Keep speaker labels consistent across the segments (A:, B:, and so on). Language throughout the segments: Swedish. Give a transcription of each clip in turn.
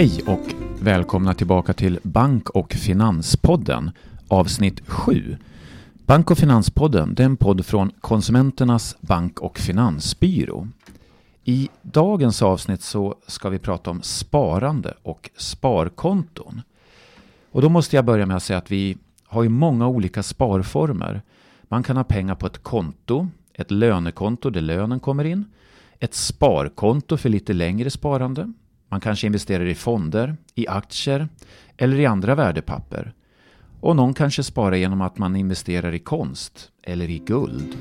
A: Hej och välkomna tillbaka till Bank och Finanspodden avsnitt 7. Bank och Finanspodden det är en podd från Konsumenternas bank och finansbyrå. I dagens avsnitt så ska vi prata om sparande och sparkonton. Och då måste jag börja med att säga att vi har ju många olika sparformer. Man kan ha pengar på ett konto, ett lönekonto där lönen kommer in, ett sparkonto för lite längre sparande. Man kanske investerar i fonder, i aktier eller i andra värdepapper. Och någon kanske sparar genom att man investerar i konst eller i guld.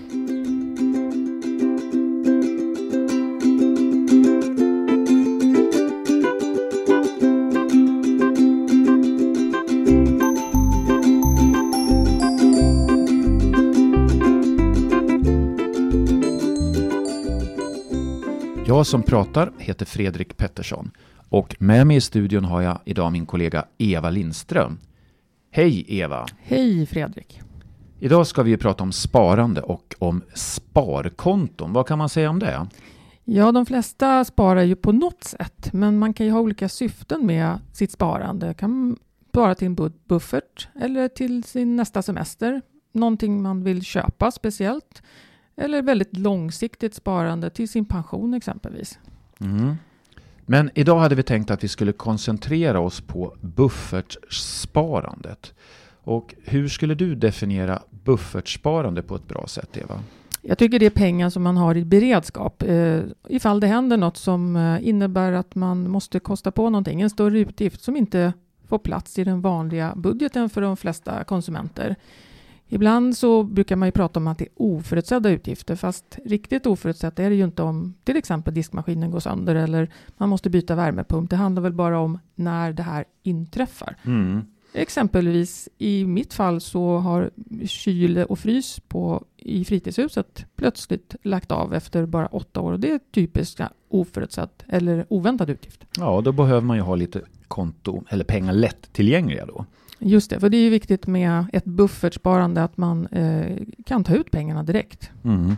A: Jag som pratar heter Fredrik Pettersson och med mig i studion har jag idag min kollega Eva Lindström. Hej Eva!
B: Hej Fredrik!
A: Idag ska vi prata om sparande och om sparkonton. Vad kan man säga om det?
B: Ja, de flesta sparar ju på något sätt, men man kan ju ha olika syften med sitt sparande. kan spara till en buffert eller till sin nästa semester, någonting man vill köpa speciellt eller väldigt långsiktigt sparande till sin pension exempelvis.
A: Mm. Men idag hade vi tänkt att vi skulle koncentrera oss på buffertsparandet. Och hur skulle du definiera buffertsparande på ett bra sätt, Eva?
B: Jag tycker det är pengar som man har i beredskap eh, ifall det händer något som eh, innebär att man måste kosta på någonting, en större utgift som inte får plats i den vanliga budgeten för de flesta konsumenter. Ibland så brukar man ju prata om att det är oförutsedda utgifter, fast riktigt oförutsett är det ju inte om till exempel diskmaskinen går sönder eller man måste byta värmepump. Det handlar väl bara om när det här inträffar. Mm. Exempelvis i mitt fall så har kyl och frys på, i fritidshuset plötsligt lagt av efter bara åtta år och det är typiskt oförutsett eller oväntad utgift.
A: Ja, då behöver man ju ha lite konto eller pengar lättillgängliga då.
B: Just det, för det är ju viktigt med ett buffertsparande att man eh, kan ta ut pengarna direkt.
A: Mm.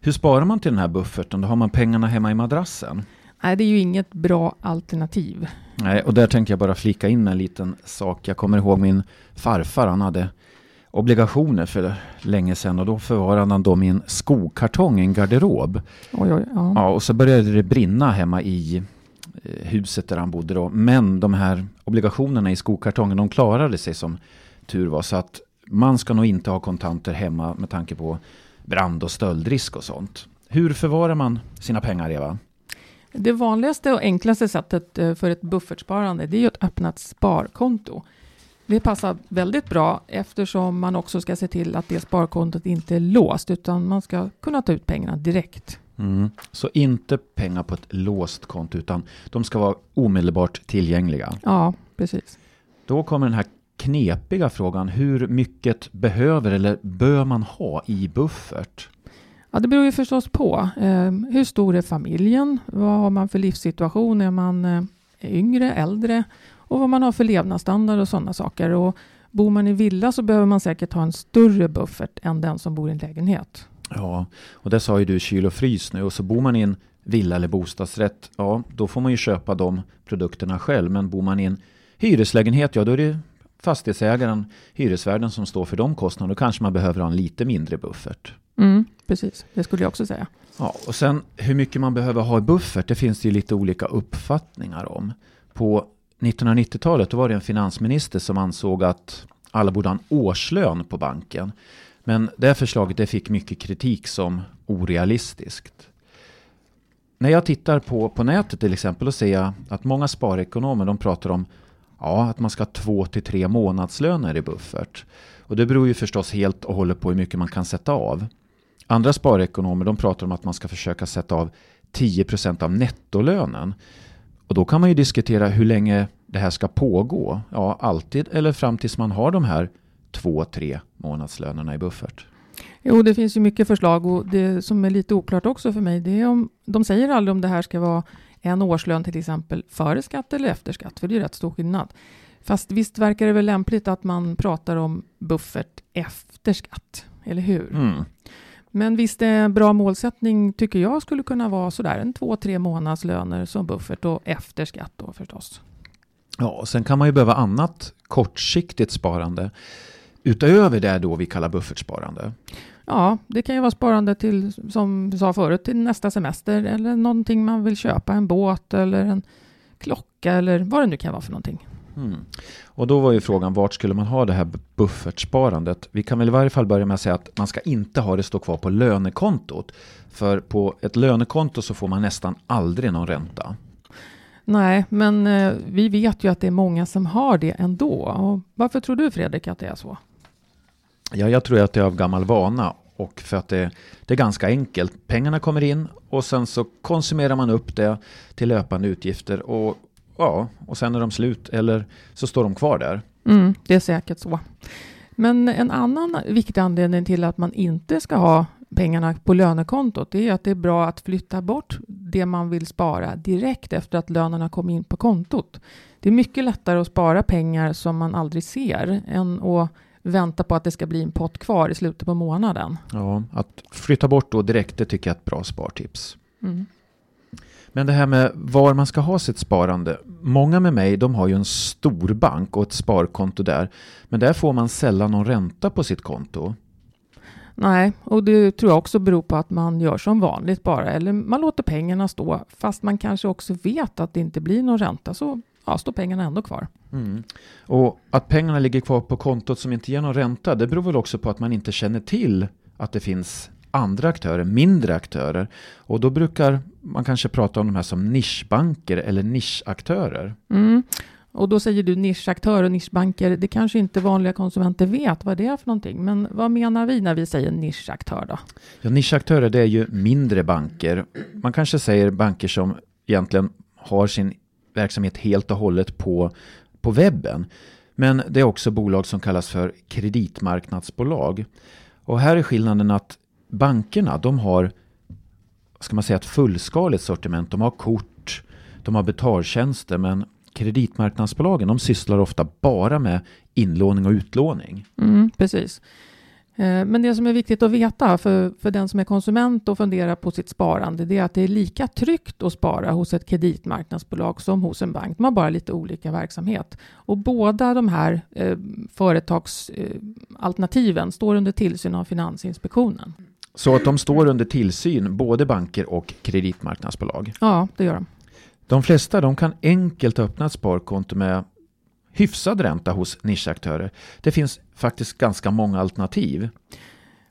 A: Hur sparar man till den här bufferten? Då har man pengarna hemma i madrassen?
B: Nej, det är ju inget bra alternativ.
A: Nej, och där tänkte jag bara flika in en liten sak. Jag kommer ihåg min farfar, han hade obligationer för länge sedan och då förvarade han dem i en skokartong i en garderob.
B: Oj, oj, ja.
A: ja, och så började det brinna hemma i Eh, huset där han bodde då. Men de här obligationerna i skokartongen, de klarade sig som tur var. Så att man ska nog inte ha kontanter hemma med tanke på brand och stöldrisk och sånt. Hur förvarar man sina pengar, Eva?
B: Det vanligaste och enklaste sättet eh, för ett buffertsparande det är ju att öppna ett sparkonto. Det passar väldigt bra eftersom man också ska se till att det sparkontot inte är låst utan man ska kunna ta ut pengarna direkt.
A: Mm. Så inte pengar på ett låst konto utan de ska vara omedelbart tillgängliga.
B: Ja, precis.
A: Då kommer den här knepiga frågan. Hur mycket behöver eller bör man ha i buffert?
B: Ja, det beror ju förstås på. Eh, hur stor är familjen? Vad har man för livssituation? Är man eh, yngre, äldre? Och vad man har för levnadsstandard och sådana saker. Och bor man i villa så behöver man säkert ha en större buffert än den som bor i en lägenhet.
A: Ja, och det sa ju du kyl och frys nu och så bor man i en villa eller bostadsrätt, ja då får man ju köpa de produkterna själv. Men bor man i en hyreslägenhet, ja då är det fastighetsägaren, hyresvärden som står för de kostnaderna. Då kanske man behöver ha en lite mindre buffert.
B: Mm, precis, det skulle jag också säga.
A: Ja, och sen hur mycket man behöver ha i buffert, det finns det ju lite olika uppfattningar om. På 1990-talet då var det en finansminister som ansåg att alla borde ha en årslön på banken. Men det förslaget det fick mycket kritik som orealistiskt. När jag tittar på, på nätet till exempel och ser jag att många sparekonomer de pratar om ja, att man ska ha två till tre månadslöner i buffert. Och det beror ju förstås helt och hållet på hur mycket man kan sätta av. Andra sparekonomer de pratar om att man ska försöka sätta av 10% av nettolönen. Och då kan man ju diskutera hur länge det här ska pågå. Ja, alltid eller fram tills man har de här två, tre månadslönerna i buffert?
B: Jo, det finns ju mycket förslag och det som är lite oklart också för mig, det är om de säger aldrig om det här ska vara en årslön till exempel före skatt eller efter skatt, för det är rätt stor skillnad. Fast visst verkar det väl lämpligt att man pratar om buffert efter skatt, eller hur? Mm. Men visst är en bra målsättning, tycker jag, skulle kunna vara sådär en två, tre månadslöner som buffert och efter skatt då förstås.
A: Ja, och sen kan man ju behöva annat kortsiktigt sparande utöver det då vi kallar buffertsparande.
B: Ja, det kan ju vara sparande till, som vi sa förut, till nästa semester eller någonting man vill köpa, en båt eller en klocka eller vad det nu kan vara för någonting.
A: Mm. Och då var ju frågan, vart skulle man ha det här buffertsparandet? Vi kan väl i varje fall börja med att säga att man ska inte ha det stå kvar på lönekontot. För på ett lönekonto så får man nästan aldrig någon ränta.
B: Nej, men eh, vi vet ju att det är många som har det ändå. Och varför tror du Fredrik att det är så?
A: Ja, jag tror att det är av gammal vana och för att det, det, är ganska enkelt. Pengarna kommer in och sen så konsumerar man upp det till löpande utgifter och ja, och sen är de slut eller så står de kvar där.
B: Mm, det är säkert så. Men en annan viktig anledning till att man inte ska ha pengarna på lönekontot är att det är bra att flytta bort det man vill spara direkt efter att lönerna kom in på kontot. Det är mycket lättare att spara pengar som man aldrig ser än att vänta på att det ska bli en pott kvar i slutet på månaden.
A: Ja, att flytta bort då direkt, det tycker jag är ett bra spartips. Mm. Men det här med var man ska ha sitt sparande. Många med mig, de har ju en stor bank och ett sparkonto där. Men där får man sällan någon ränta på sitt konto.
B: Nej, och det tror jag också beror på att man gör som vanligt bara, eller man låter pengarna stå, fast man kanske också vet att det inte blir någon ränta, så ja, står pengarna ändå kvar. Mm.
A: Och att pengarna ligger kvar på kontot som inte ger någon ränta, det beror väl också på att man inte känner till att det finns andra aktörer, mindre aktörer. Och då brukar man kanske prata om de här som nischbanker eller nischaktörer.
B: Mm. Och då säger du nischaktörer och nischbanker. Det kanske inte vanliga konsumenter vet vad det är för någonting. Men vad menar vi när vi säger nischaktör då?
A: Ja, nischaktörer det är ju mindre banker. Man kanske säger banker som egentligen har sin verksamhet helt och hållet på, på webben. Men det är också bolag som kallas för kreditmarknadsbolag. Och här är skillnaden att bankerna, de har ska man säga, ett fullskaligt sortiment. De har kort, de har betaltjänster, men kreditmarknadsbolagen de sysslar ofta bara med inlåning och utlåning.
B: Mm, precis. Eh, men det som är viktigt att veta för, för den som är konsument och funderar på sitt sparande, det är att det är lika tryggt att spara hos ett kreditmarknadsbolag som hos en bank. De har bara lite olika verksamhet. Och båda de här eh, företagsalternativen eh, står under tillsyn av Finansinspektionen.
A: Så att de står under tillsyn, både banker och kreditmarknadsbolag?
B: Ja, det gör de.
A: De flesta de kan enkelt öppna ett sparkonto med hyfsad ränta hos nischaktörer. Det finns faktiskt ganska många alternativ.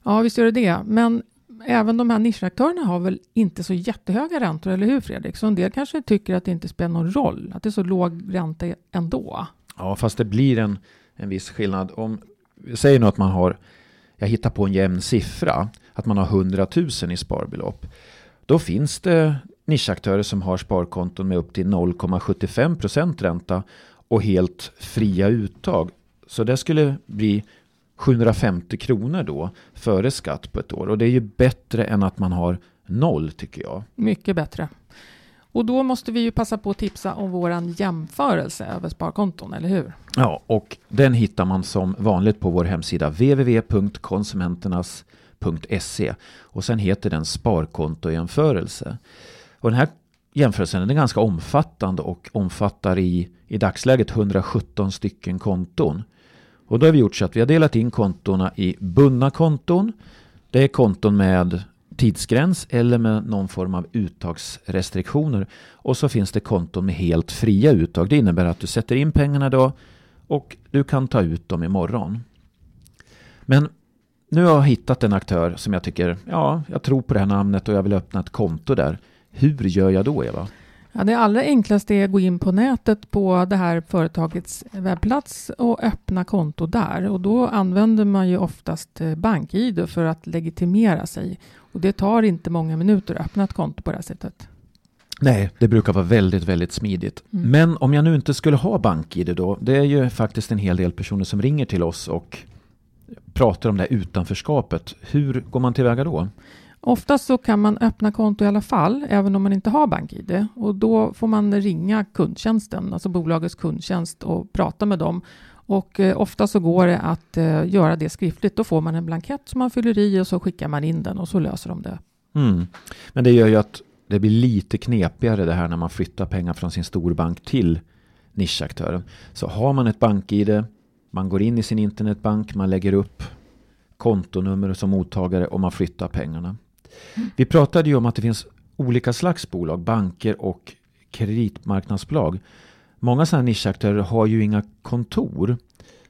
B: Ja, visst gör det det. Men även de här nischaktörerna har väl inte så jättehöga räntor, eller hur Fredrik? Så en del kanske tycker att det inte spelar någon roll, att det är så låg ränta ändå.
A: Ja, fast det blir en, en viss skillnad. Om, säg nu att man har, jag hittar på en jämn siffra, att man har 100 000 i sparbelopp. Då finns det nischaktörer som har sparkonton med upp till 0,75% ränta och helt fria uttag. Så det skulle bli 750 kronor då före skatt på ett år och det är ju bättre än att man har noll tycker jag.
B: Mycket bättre. Och då måste vi ju passa på att tipsa om våran jämförelse över sparkonton, eller hur?
A: Ja, och den hittar man som vanligt på vår hemsida www.konsumenternas.se och sen heter den sparkontojämförelse. Och den här jämförelsen är ganska omfattande och omfattar i, i dagsläget 117 stycken konton. Och då har vi gjort så att vi har delat in kontona i bundna konton. Det är konton med tidsgräns eller med någon form av uttagsrestriktioner. Och så finns det konton med helt fria uttag. Det innebär att du sätter in pengarna då och du kan ta ut dem imorgon. Men nu har jag hittat en aktör som jag tycker, ja, jag tror på det här namnet och jag vill öppna ett konto där. Hur gör jag då, Eva?
B: Ja, det allra enklaste är att gå in på nätet på det här företagets webbplats och öppna konto där. Och då använder man ju oftast eh, BankID för att legitimera sig. Och det tar inte många minuter att öppna ett konto på det här sättet.
A: Nej, det brukar vara väldigt, väldigt smidigt. Mm. Men om jag nu inte skulle ha BankID då, det är ju faktiskt en hel del personer som ringer till oss och pratar om det här utanförskapet. Hur går man tillväga då?
B: Oftast så kan man öppna konto i alla fall, även om man inte har BankID. Och då får man ringa kundtjänsten, alltså bolagets kundtjänst och prata med dem. Och eh, ofta så går det att eh, göra det skriftligt. Då får man en blankett som man fyller i och så skickar man in den och så löser de det.
A: Mm. Men det gör ju att det blir lite knepigare det här när man flyttar pengar från sin storbank till nischaktören. Så har man ett BankID, man går in i sin internetbank, man lägger upp kontonummer som mottagare och man flyttar pengarna. Vi pratade ju om att det finns olika slags bolag, banker och kreditmarknadsbolag. Många sådana nischaktörer har ju inga kontor.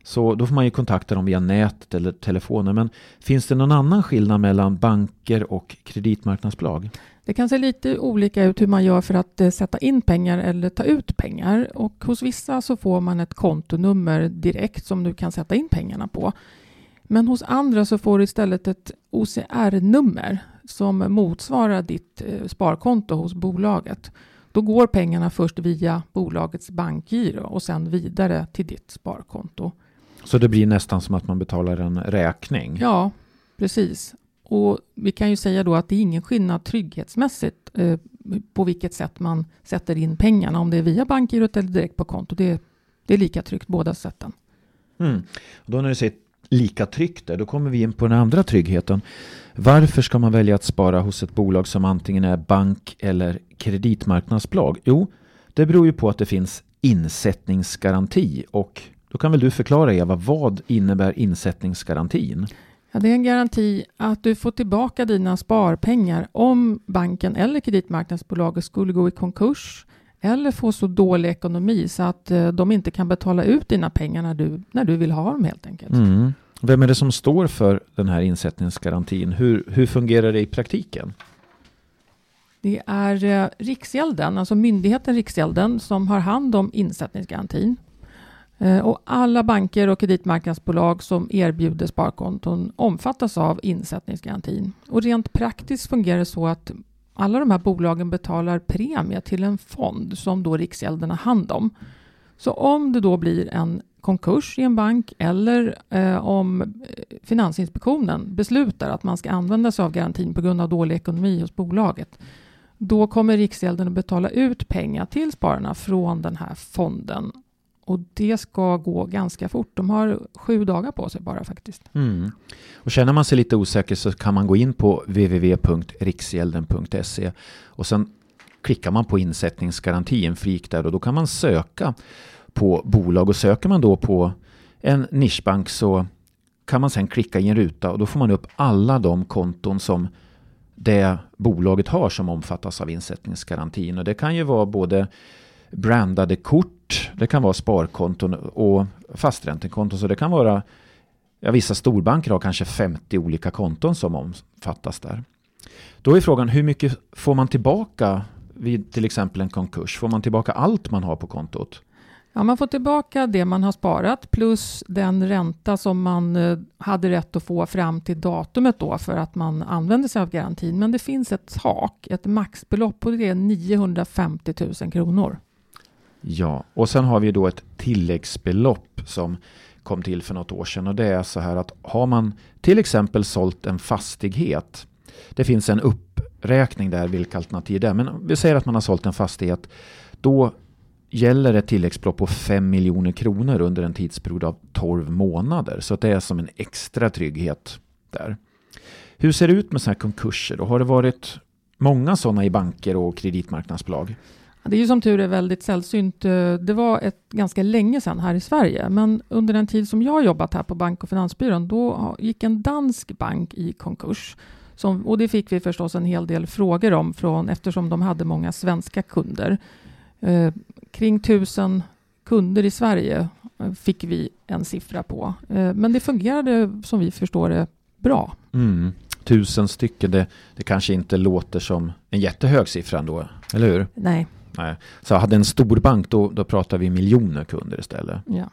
A: Så då får man ju kontakta dem via nätet eller telefonen. Men finns det någon annan skillnad mellan banker och kreditmarknadsbolag?
B: Det kan se lite olika ut hur man gör för att eh, sätta in pengar eller ta ut pengar. Och hos vissa så får man ett kontonummer direkt som du kan sätta in pengarna på. Men hos andra så får du istället ett OCR-nummer som motsvarar ditt eh, sparkonto hos bolaget. Då går pengarna först via bolagets bankgiro och sen vidare till ditt sparkonto.
A: Så det blir nästan som att man betalar en räkning?
B: Ja, precis. Och vi kan ju säga då att det är ingen skillnad trygghetsmässigt eh, på vilket sätt man sätter in pengarna, om det är via bankgirot eller direkt på konto. Det, det är lika tryggt båda sätten.
A: Mm. då när du säger lika tryggt där, då kommer vi in på den andra tryggheten. Varför ska man välja att spara hos ett bolag som antingen är bank eller kreditmarknadsbolag? Jo, det beror ju på att det finns insättningsgaranti och då kan väl du förklara Eva, vad innebär insättningsgarantin?
B: Ja, det är en garanti att du får tillbaka dina sparpengar om banken eller kreditmarknadsbolaget skulle gå i konkurs eller få så dålig ekonomi så att eh, de inte kan betala ut dina pengar när du, när du vill ha dem helt enkelt.
A: Mm. Vem är det som står för den här insättningsgarantin? Hur, hur fungerar det i praktiken?
B: Det är eh, Riksgälden, alltså myndigheten Riksgälden, som har hand om insättningsgarantin. Eh, och alla banker och kreditmarknadsbolag som erbjuder sparkonton omfattas av insättningsgarantin. Och rent praktiskt fungerar det så att alla de här bolagen betalar premie till en fond som då Riksgälden har hand om. Så om det då blir en konkurs i en bank eller eh, om eh, Finansinspektionen beslutar att man ska använda sig av garantin på grund av dålig ekonomi hos bolaget, då kommer Riksgälden att betala ut pengar till spararna från den här fonden. Och det ska gå ganska fort. De har sju dagar på sig bara faktiskt.
A: Mm. Och känner man sig lite osäker så kan man gå in på www.riksgälden.se och sen klickar man på insättningsgaranti, en flik där och då kan man söka på bolag och söker man då på en nischbank så kan man sen klicka i en ruta och då får man upp alla de konton som det bolaget har som omfattas av insättningsgarantin. Och det kan ju vara både brandade kort, det kan vara sparkonton och fasträntekonton. Så det kan vara, ja, vissa storbanker har kanske 50 olika konton som omfattas där. Då är frågan hur mycket får man tillbaka vid till exempel en konkurs? Får man tillbaka allt man har på kontot?
B: Ja, man får tillbaka det man har sparat plus den ränta som man eh, hade rätt att få fram till datumet då för att man använde sig av garantin. Men det finns ett tak, ett maxbelopp och det är 950 000 kronor.
A: Ja, och sen har vi då ett tilläggsbelopp som kom till för något år sedan och det är så här att har man till exempel sålt en fastighet, det finns en uppräkning där vilka alternativ det är, men vi säger att man har sålt en fastighet, då gäller ett tilläggsbelopp på 5 miljoner kronor under en tidsperiod av 12 månader. Så det är som en extra trygghet där. Hur ser det ut med sådana här konkurser? Då? Har det varit många sådana i banker och kreditmarknadsbolag?
B: Det är ju som tur är väldigt sällsynt. Eh, det var ett ganska länge sedan här i Sverige, men under den tid som jag jobbat här på Bank och Finansbyrån, då gick en dansk bank i konkurs. Som, och det fick vi förstås en hel del frågor om från, eftersom de hade många svenska kunder. Eh, kring tusen kunder i Sverige eh, fick vi en siffra på. Eh, men det fungerade som vi förstår det bra.
A: Mm. Tusen stycken, det, det kanske inte låter som en jättehög siffra ändå, eller hur?
B: Nej.
A: Nej. Så hade en stor bank, då, då pratar vi miljoner kunder istället.
B: Ja.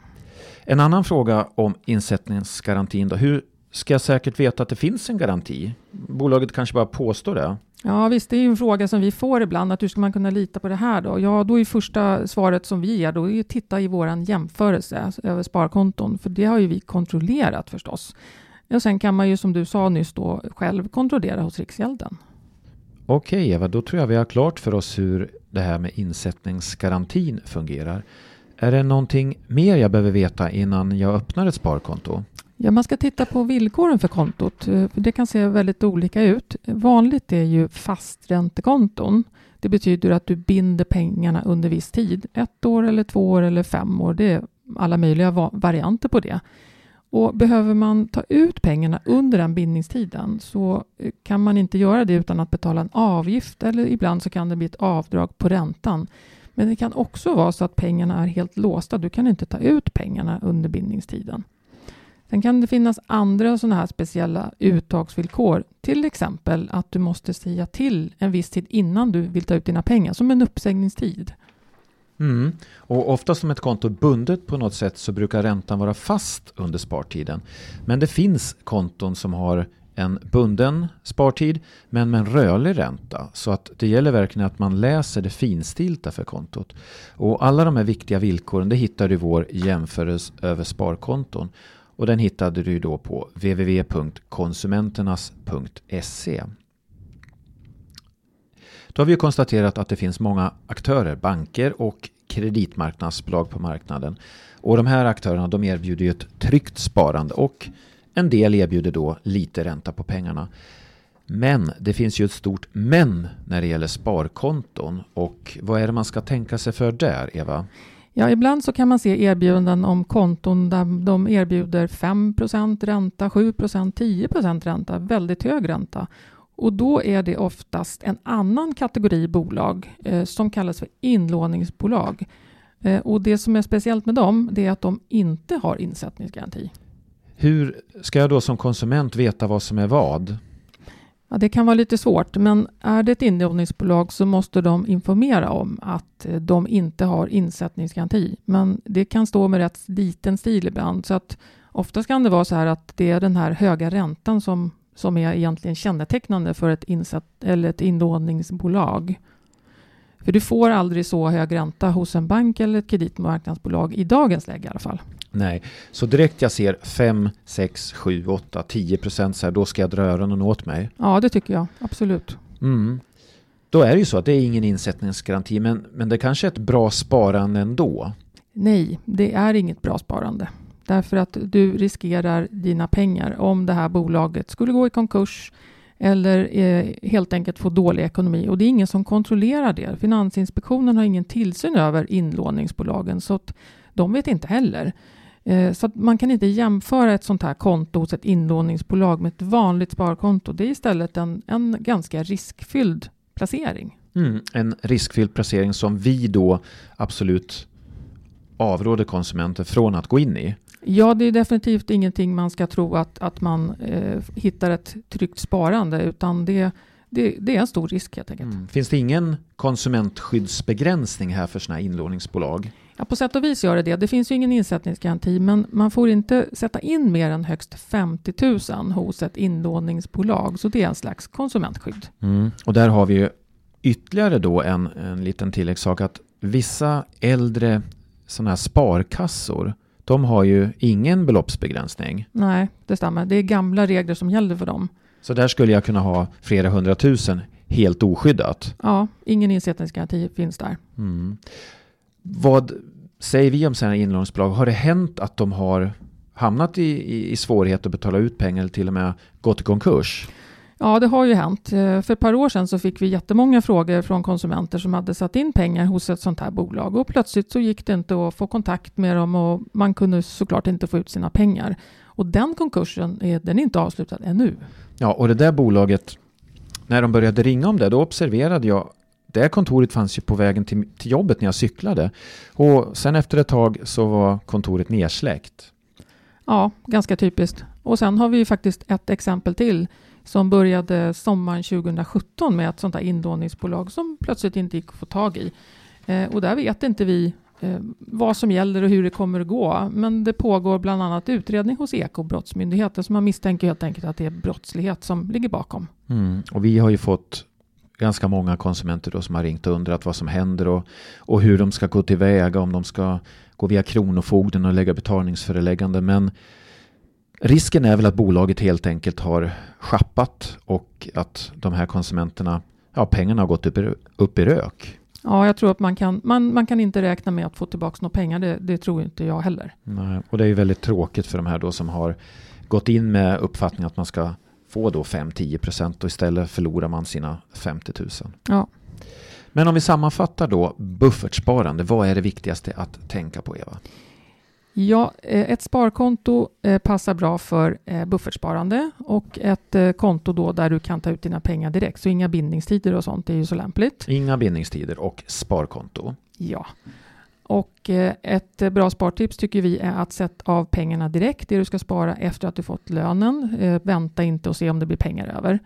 A: En annan fråga om insättningsgarantin då. Hur ska jag säkert veta att det finns en garanti? Bolaget kanske bara påstår det.
B: Ja visst, det är ju en fråga som vi får ibland, att hur ska man kunna lita på det här då? Ja, då är första svaret som vi ger då är att titta i våran jämförelse över sparkonton, för det har ju vi kontrollerat förstås. Och sen kan man ju som du sa nyss då själv kontrollera hos Riksgälden.
A: Okej Eva, då tror jag vi har klart för oss hur det här med insättningsgarantin fungerar. Är det någonting mer jag behöver veta innan jag öppnar ett sparkonto?
B: Ja, man ska titta på villkoren för kontot. Eh, det kan se väldigt olika ut. Vanligt är ju fasträntekonton. Det betyder att du binder pengarna under viss tid. Ett år eller två år eller fem år. Det är alla möjliga varianter på det. Och behöver man ta ut pengarna under den bindningstiden så eh, kan man inte göra det utan att betala en avgift eller ibland så kan det bli ett avdrag på räntan. Men det kan också vara så att pengarna är helt låsta. Du kan inte ta ut pengarna under bindningstiden. Sen kan det finnas andra sådana här speciella uttagsvillkor. Till exempel att du måste säga till en viss tid innan du vill ta ut dina pengar, som en uppsägningstid.
A: Mm. Och oftast om ett konto är bundet på något sätt så brukar räntan vara fast under spartiden. Men det finns konton som har en bunden spartid men med en rörlig ränta. Så att det gäller verkligen att man läser det finstilta för kontot. Och alla de här viktiga villkoren det hittar du i vår jämförelse över sparkonton. Och den hittade du då på www.konsumenternas.se. Då har vi konstaterat att det finns många aktörer, banker och kreditmarknadsbolag på marknaden. Och de här aktörerna de erbjuder ju ett tryggt sparande och en del erbjuder då lite ränta på pengarna. Men det finns ju ett stort men när det gäller sparkonton. Och vad är det man ska tänka sig för där, Eva?
B: Ja, ibland så kan man se erbjudanden om konton där de erbjuder 5% ränta, 7% 10% ränta, väldigt hög ränta. Och då är det oftast en annan kategori bolag eh, som kallas för inlåningsbolag. Eh, och det som är speciellt med dem det är att de inte har insättningsgaranti.
A: Hur ska jag då som konsument veta vad som är vad?
B: Ja, det kan vara lite svårt, men är det ett inlåningsbolag så måste de informera om att eh, de inte har insättningsgaranti. Men det kan stå med rätt liten stil ibland, så att oftast kan det vara så här att det är den här höga räntan som som är egentligen kännetecknande för ett, insatt, eller ett inlåningsbolag. För du får aldrig så hög ränta hos en bank eller ett kreditmarknadsbolag i dagens läge i alla fall.
A: Nej, så direkt jag ser 5, 6, 7, 8, 10 procent så här, då ska jag dra öronen åt mig.
B: Ja, det tycker jag absolut.
A: Mm. Då är det ju så att det är ingen insättningsgaranti, men, men det kanske är ett bra sparande ändå.
B: Nej, det är inget bra sparande. Därför att du riskerar dina pengar om det här bolaget skulle gå i konkurs eller eh, helt enkelt få dålig ekonomi. Och det är ingen som kontrollerar det. Finansinspektionen har ingen tillsyn över inlåningsbolagen så att de vet inte heller. Eh, så man kan inte jämföra ett sånt här konto hos ett inlåningsbolag med ett vanligt sparkonto. Det är istället en, en ganska riskfylld placering.
A: Mm, en riskfylld placering som vi då absolut avråder konsumenter från att gå in i.
B: Ja, det är definitivt ingenting man ska tro att, att man eh, hittar ett tryggt sparande, utan det, det, det är en stor risk helt enkelt. Mm.
A: Finns det ingen konsumentskyddsbegränsning här för sådana här inlåningsbolag?
B: Ja, på sätt och vis gör det det. Det finns ju ingen insättningsgaranti, men man får inte sätta in mer än högst 50 000 hos ett inlåningsbolag, så det är en slags konsumentskydd.
A: Mm. Och där har vi ju ytterligare då en, en liten tilläggssak att vissa äldre sådana här sparkassor de har ju ingen beloppsbegränsning.
B: Nej, det stämmer. Det är gamla regler som gäller för dem.
A: Så där skulle jag kunna ha flera hundratusen helt oskyddat?
B: Ja, ingen insättningsgaranti finns där.
A: Mm. Vad säger vi om sådana inlåningsbolag? Har det hänt att de har hamnat i, i, i svårighet att betala ut pengar eller till och med gått i konkurs?
B: Ja, det har ju hänt. Eh, för ett par år sedan så fick vi jättemånga frågor från konsumenter som hade satt in pengar hos ett sånt här bolag och plötsligt så gick det inte att få kontakt med dem och man kunde såklart inte få ut sina pengar. Och den konkursen är, den är inte avslutad ännu.
A: Ja, och det där bolaget, när de började ringa om det, då observerade jag det kontoret fanns ju på vägen till, till jobbet när jag cyklade. Och sen efter ett tag så var kontoret nersläckt.
B: Ja, ganska typiskt. Och sen har vi ju faktiskt ett exempel till som började sommaren 2017 med ett sånt här inlåningsbolag som plötsligt inte gick att få tag i. Eh, och där vet inte vi eh, vad som gäller och hur det kommer att gå. Men det pågår bland annat utredning hos Ekobrottsmyndigheten så man misstänker helt enkelt att det är brottslighet som ligger bakom.
A: Mm. Och vi har ju fått ganska många konsumenter då som har ringt och undrat vad som händer och, och hur de ska gå tillväga, om de ska gå via Kronofogden och lägga betalningsföreläggande. Men Risken är väl att bolaget helt enkelt har schappat och att de här konsumenterna, ja pengarna har gått upp i, upp i rök.
B: Ja, jag tror att man kan, man, man kan inte räkna med att få tillbaka några pengar. Det, det tror inte jag heller.
A: Nej, och det är ju väldigt tråkigt för de här då som har gått in med uppfattningen att man ska få då 5-10 procent och istället förlorar man sina 50 000.
B: Ja.
A: Men om vi sammanfattar då buffertsparande, vad är det viktigaste att tänka på Eva?
B: Ja, eh, ett sparkonto eh, passar bra för eh, buffertsparande och ett konto då där du kan ta ut dina pengar direkt. Så inga bindningstider och sånt är ju så lämpligt.
A: Inga bindningstider och sparkonto.
B: Ja. Och ett bra spartips tycker vi är att sätta av pengarna direkt, det du ska spara efter att du fått lönen. Vänta inte och se om det blir pengar över.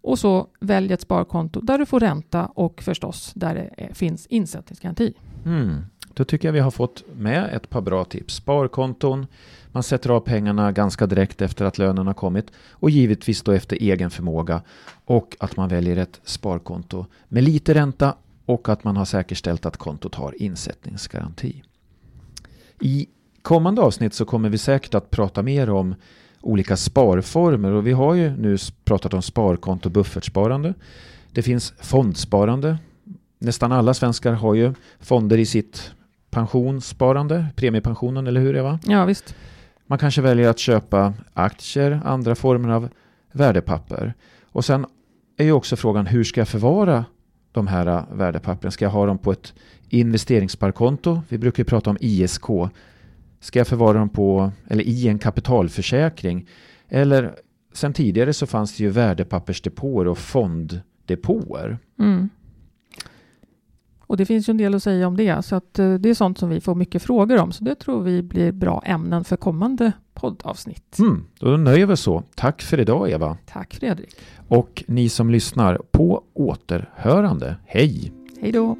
B: Och så välj ett sparkonto där du får ränta och förstås där det finns insättningsgaranti.
A: Mm. Då tycker jag vi har fått med ett par bra tips. Sparkonton, man sätter av pengarna ganska direkt efter att lönen har kommit och givetvis då efter egen förmåga och att man väljer ett sparkonto med lite ränta och att man har säkerställt att kontot har insättningsgaranti. I kommande avsnitt så kommer vi säkert att prata mer om olika sparformer och vi har ju nu pratat om sparkonto och buffertsparande. Det finns fondsparande. Nästan alla svenskar har ju fonder i sitt pensionssparande, premiepensionen, eller hur Eva?
B: Ja, visst.
A: Man kanske väljer att köpa aktier, andra former av värdepapper. Och sen är ju också frågan, hur ska jag förvara de här värdepappren? Ska jag ha dem på ett investeringssparkonto? Vi brukar ju prata om ISK. Ska jag förvara dem på, eller i en kapitalförsäkring? Eller sen tidigare så fanns det ju värdepappersdepåer och fonddepåer. Mm.
B: Och det finns ju en del att säga om det, så att eh, det är sånt som vi får mycket frågor om. Så det tror vi blir bra ämnen för kommande poddavsnitt.
A: Mm, då nöjer vi oss så. Tack för idag Eva.
B: Tack Fredrik.
A: Och ni som lyssnar, på återhörande. Hej!
B: Hej då!